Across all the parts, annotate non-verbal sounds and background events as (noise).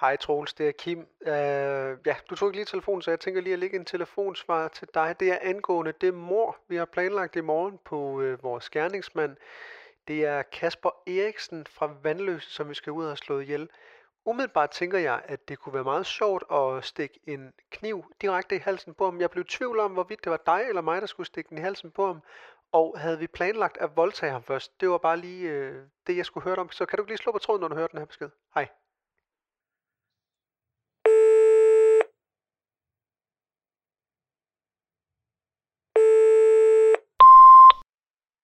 Hej Troels, det er Kim. Uh, ja, du tog ikke lige telefonen, så jeg tænker lige at lægge en telefonsvar til dig. Det er angående det mor, vi har planlagt i morgen på uh, vores gerningsmand. Det er Kasper Eriksen fra Vandløse, som vi skal ud og have slået ihjel. Umiddelbart tænker jeg, at det kunne være meget sjovt at stikke en kniv direkte i halsen på ham. Jeg blev i tvivl om, hvorvidt det var dig eller mig, der skulle stikke den i halsen på ham. Og havde vi planlagt at voldtage ham først, det var bare lige øh, det, jeg skulle høre om. Så kan du lige slå på tråden, når du hører den her besked? Hej.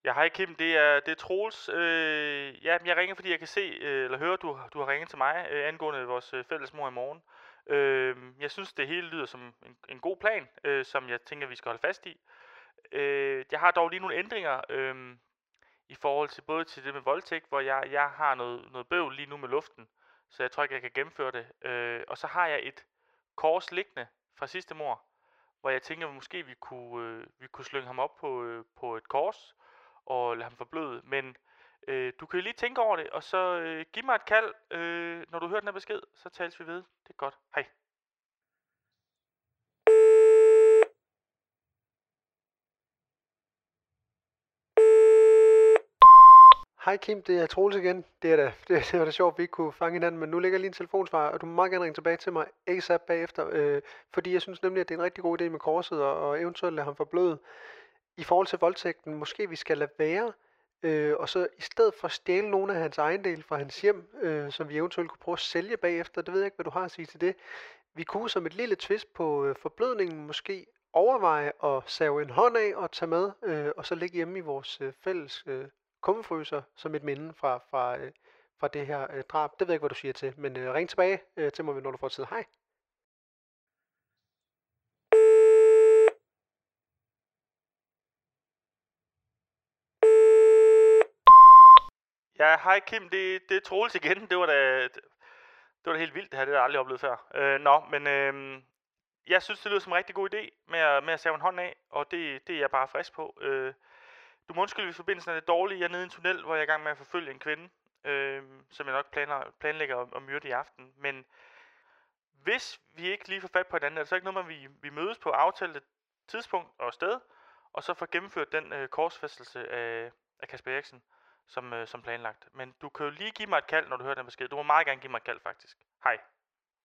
Ja, hej Kim, det er, det er Troels. Øh, ja, jeg ringer, fordi jeg kan se, øh, eller høre, du, du har ringet til mig øh, angående vores øh, fælles mor i morgen. Øh, jeg synes, det hele lyder som en, en god plan, øh, som jeg tænker, vi skal holde fast i. Øh, jeg har dog lige nogle ændringer øh, i forhold til både til det med voldtægt, hvor jeg, jeg har noget, noget bøvl lige nu med luften, så jeg tror ikke, jeg kan gennemføre det. Øh, og så har jeg et kors liggende fra sidste mor, hvor jeg tænker, at måske vi kunne, øh, vi kunne slynge ham op på, øh, på et kors, og lade ham forbløde. Men øh, du kan lige tænke over det, og så øh, giv mig et kald, øh, når du hører den her besked, så tales vi ved. Det er godt. Hej. Hej Kim, det er Troels igen. Det er da, (laughs) det, det var da sjovt, at vi ikke kunne fange hinanden, men nu ligger lige en telefonsvar, og du må meget gerne ringe tilbage til mig ASAP bagefter, øh, fordi jeg synes nemlig, at det er en rigtig god idé med korset, og, og eventuelt lade ham forbløde. I forhold til voldtægten, måske vi skal lade være, øh, og så i stedet for stjæle nogle af hans ejendele fra hans hjem, øh, som vi eventuelt kunne prøve at sælge bagefter, det ved jeg ikke, hvad du har at sige til det. Vi kunne som et lille twist på øh, forblødningen måske overveje at save en hånd af og tage med, øh, og så ligge hjemme i vores øh, fælles øh, kummefryser som et minde fra, fra, øh, fra det her øh, drab. Det ved jeg ikke, hvad du siger til, men øh, ring tilbage øh, til mig, når du får tid. Hej. Ja, hej Kim, det, det er Troels igen. Det var da, det var da helt vildt det her, det har jeg aldrig oplevet før. Øh, nå, men øh, jeg synes, det lyder som en rigtig god idé med at, med at save en hånd af, og det, det er jeg bare frisk på. Øh, du må undskylde, hvis forbindelsen er lidt dårlig. Jeg er nede i en tunnel, hvor jeg er i gang med at forfølge en kvinde, øh, som jeg nok planer, planlægger at, at myrde i aften. Men hvis vi ikke lige får fat på hinanden, er det så ikke noget, man vi, vi mødes på aftalte tidspunkt og sted, og så får gennemført den øh, korsfæstelse af, af Kasper Eriksen, som, øh, som planlagt. Men du kan jo lige give mig et kald, når du hører den besked. Du må meget gerne give mig et kald, faktisk. Hej.